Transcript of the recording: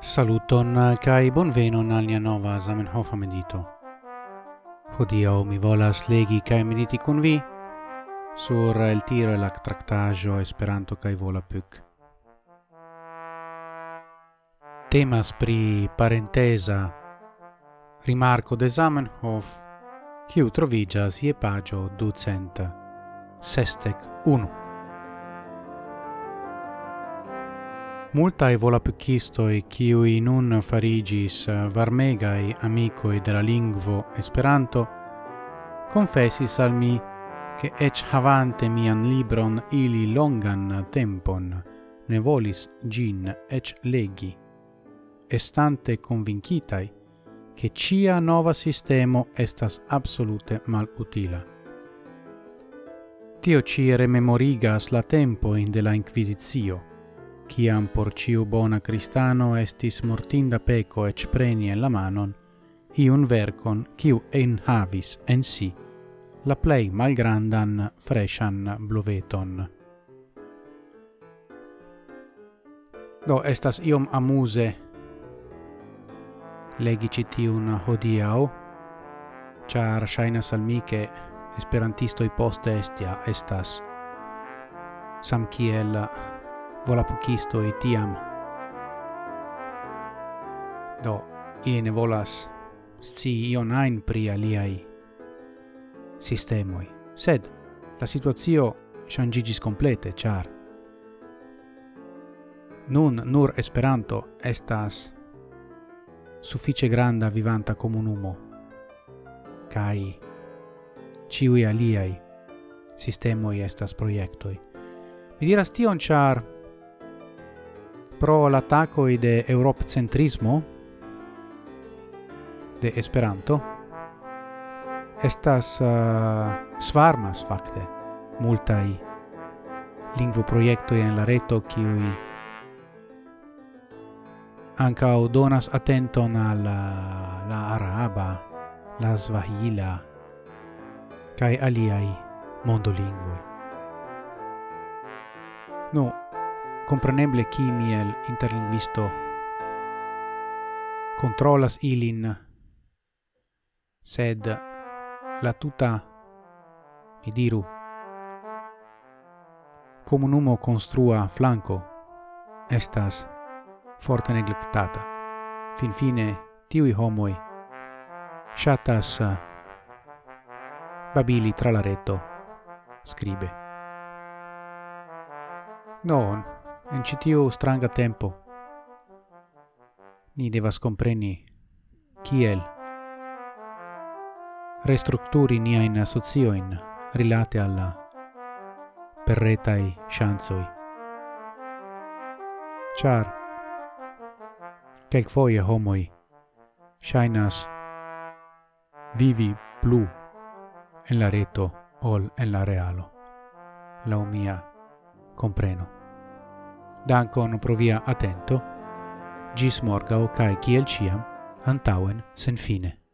Saluton uh, kai bonvenon al nia nova Zamenhof medito. Hodio mi volas legi kai mediti kun vi sur el tiro el tractajo Esperanto vola Volapük. Temas pri parentesa rimarko de Zamenhof, kiu troviĝas ie pagio ducent sestec unu. Multae volapukistoi, ciui nun farigis eh, varmegai amicoi de la lingvo Esperanto, confessis al mi che ec havante mian libron ili longan tempon, ne volis gin ec legi, estante convincitai che cia nova sistemo estas absolute malutila. Tio ci rememorigas la tempo in de la Inquisitio, ciam por ciu bona cristano estis mortinda peco ec preni en la manon, iun vercon ciu enhavis en si la plei malgrandan freshan bluveton. Do estas iom amuse legi citiun hodiau, char shainas al mi che esperantistoi poste estia estas samkiel volapukistoj tiam do ili ne volas scii ion ajn pri aliai sistemoi. sed la situazio changigis complete, char. nun nur Esperanto estas suffice granda vivanta comunumo kai ciui aliai sistemoi estas proiectoi. Mi diras tion char pro l'attacco de Europcentrismo de Esperanto estas uh, svarmas fakte multai lingvo projekto en la reto kiuj ankaŭ donas atenton al la, la araba, la svahila kaj aliaj mondolingvoj. Nu, no, compreneble kimiel interlinguisto controllas ilin sed la tuta mi diru comunumo construa flanco estas forte neglectata. Fin fine tiui homoi shatas babili tra la reto scribe. Non en ĉi stranga tempo. Ni devas compreni kiel restrukturi associo in rilate alla perretai chanzoi char kelk kelkfoje homoi shainas vivi plu en la reto ol en la realo. La mia compreno Dankon pro via atento. Gis morgau cae ciel ciam, antauen sen fine.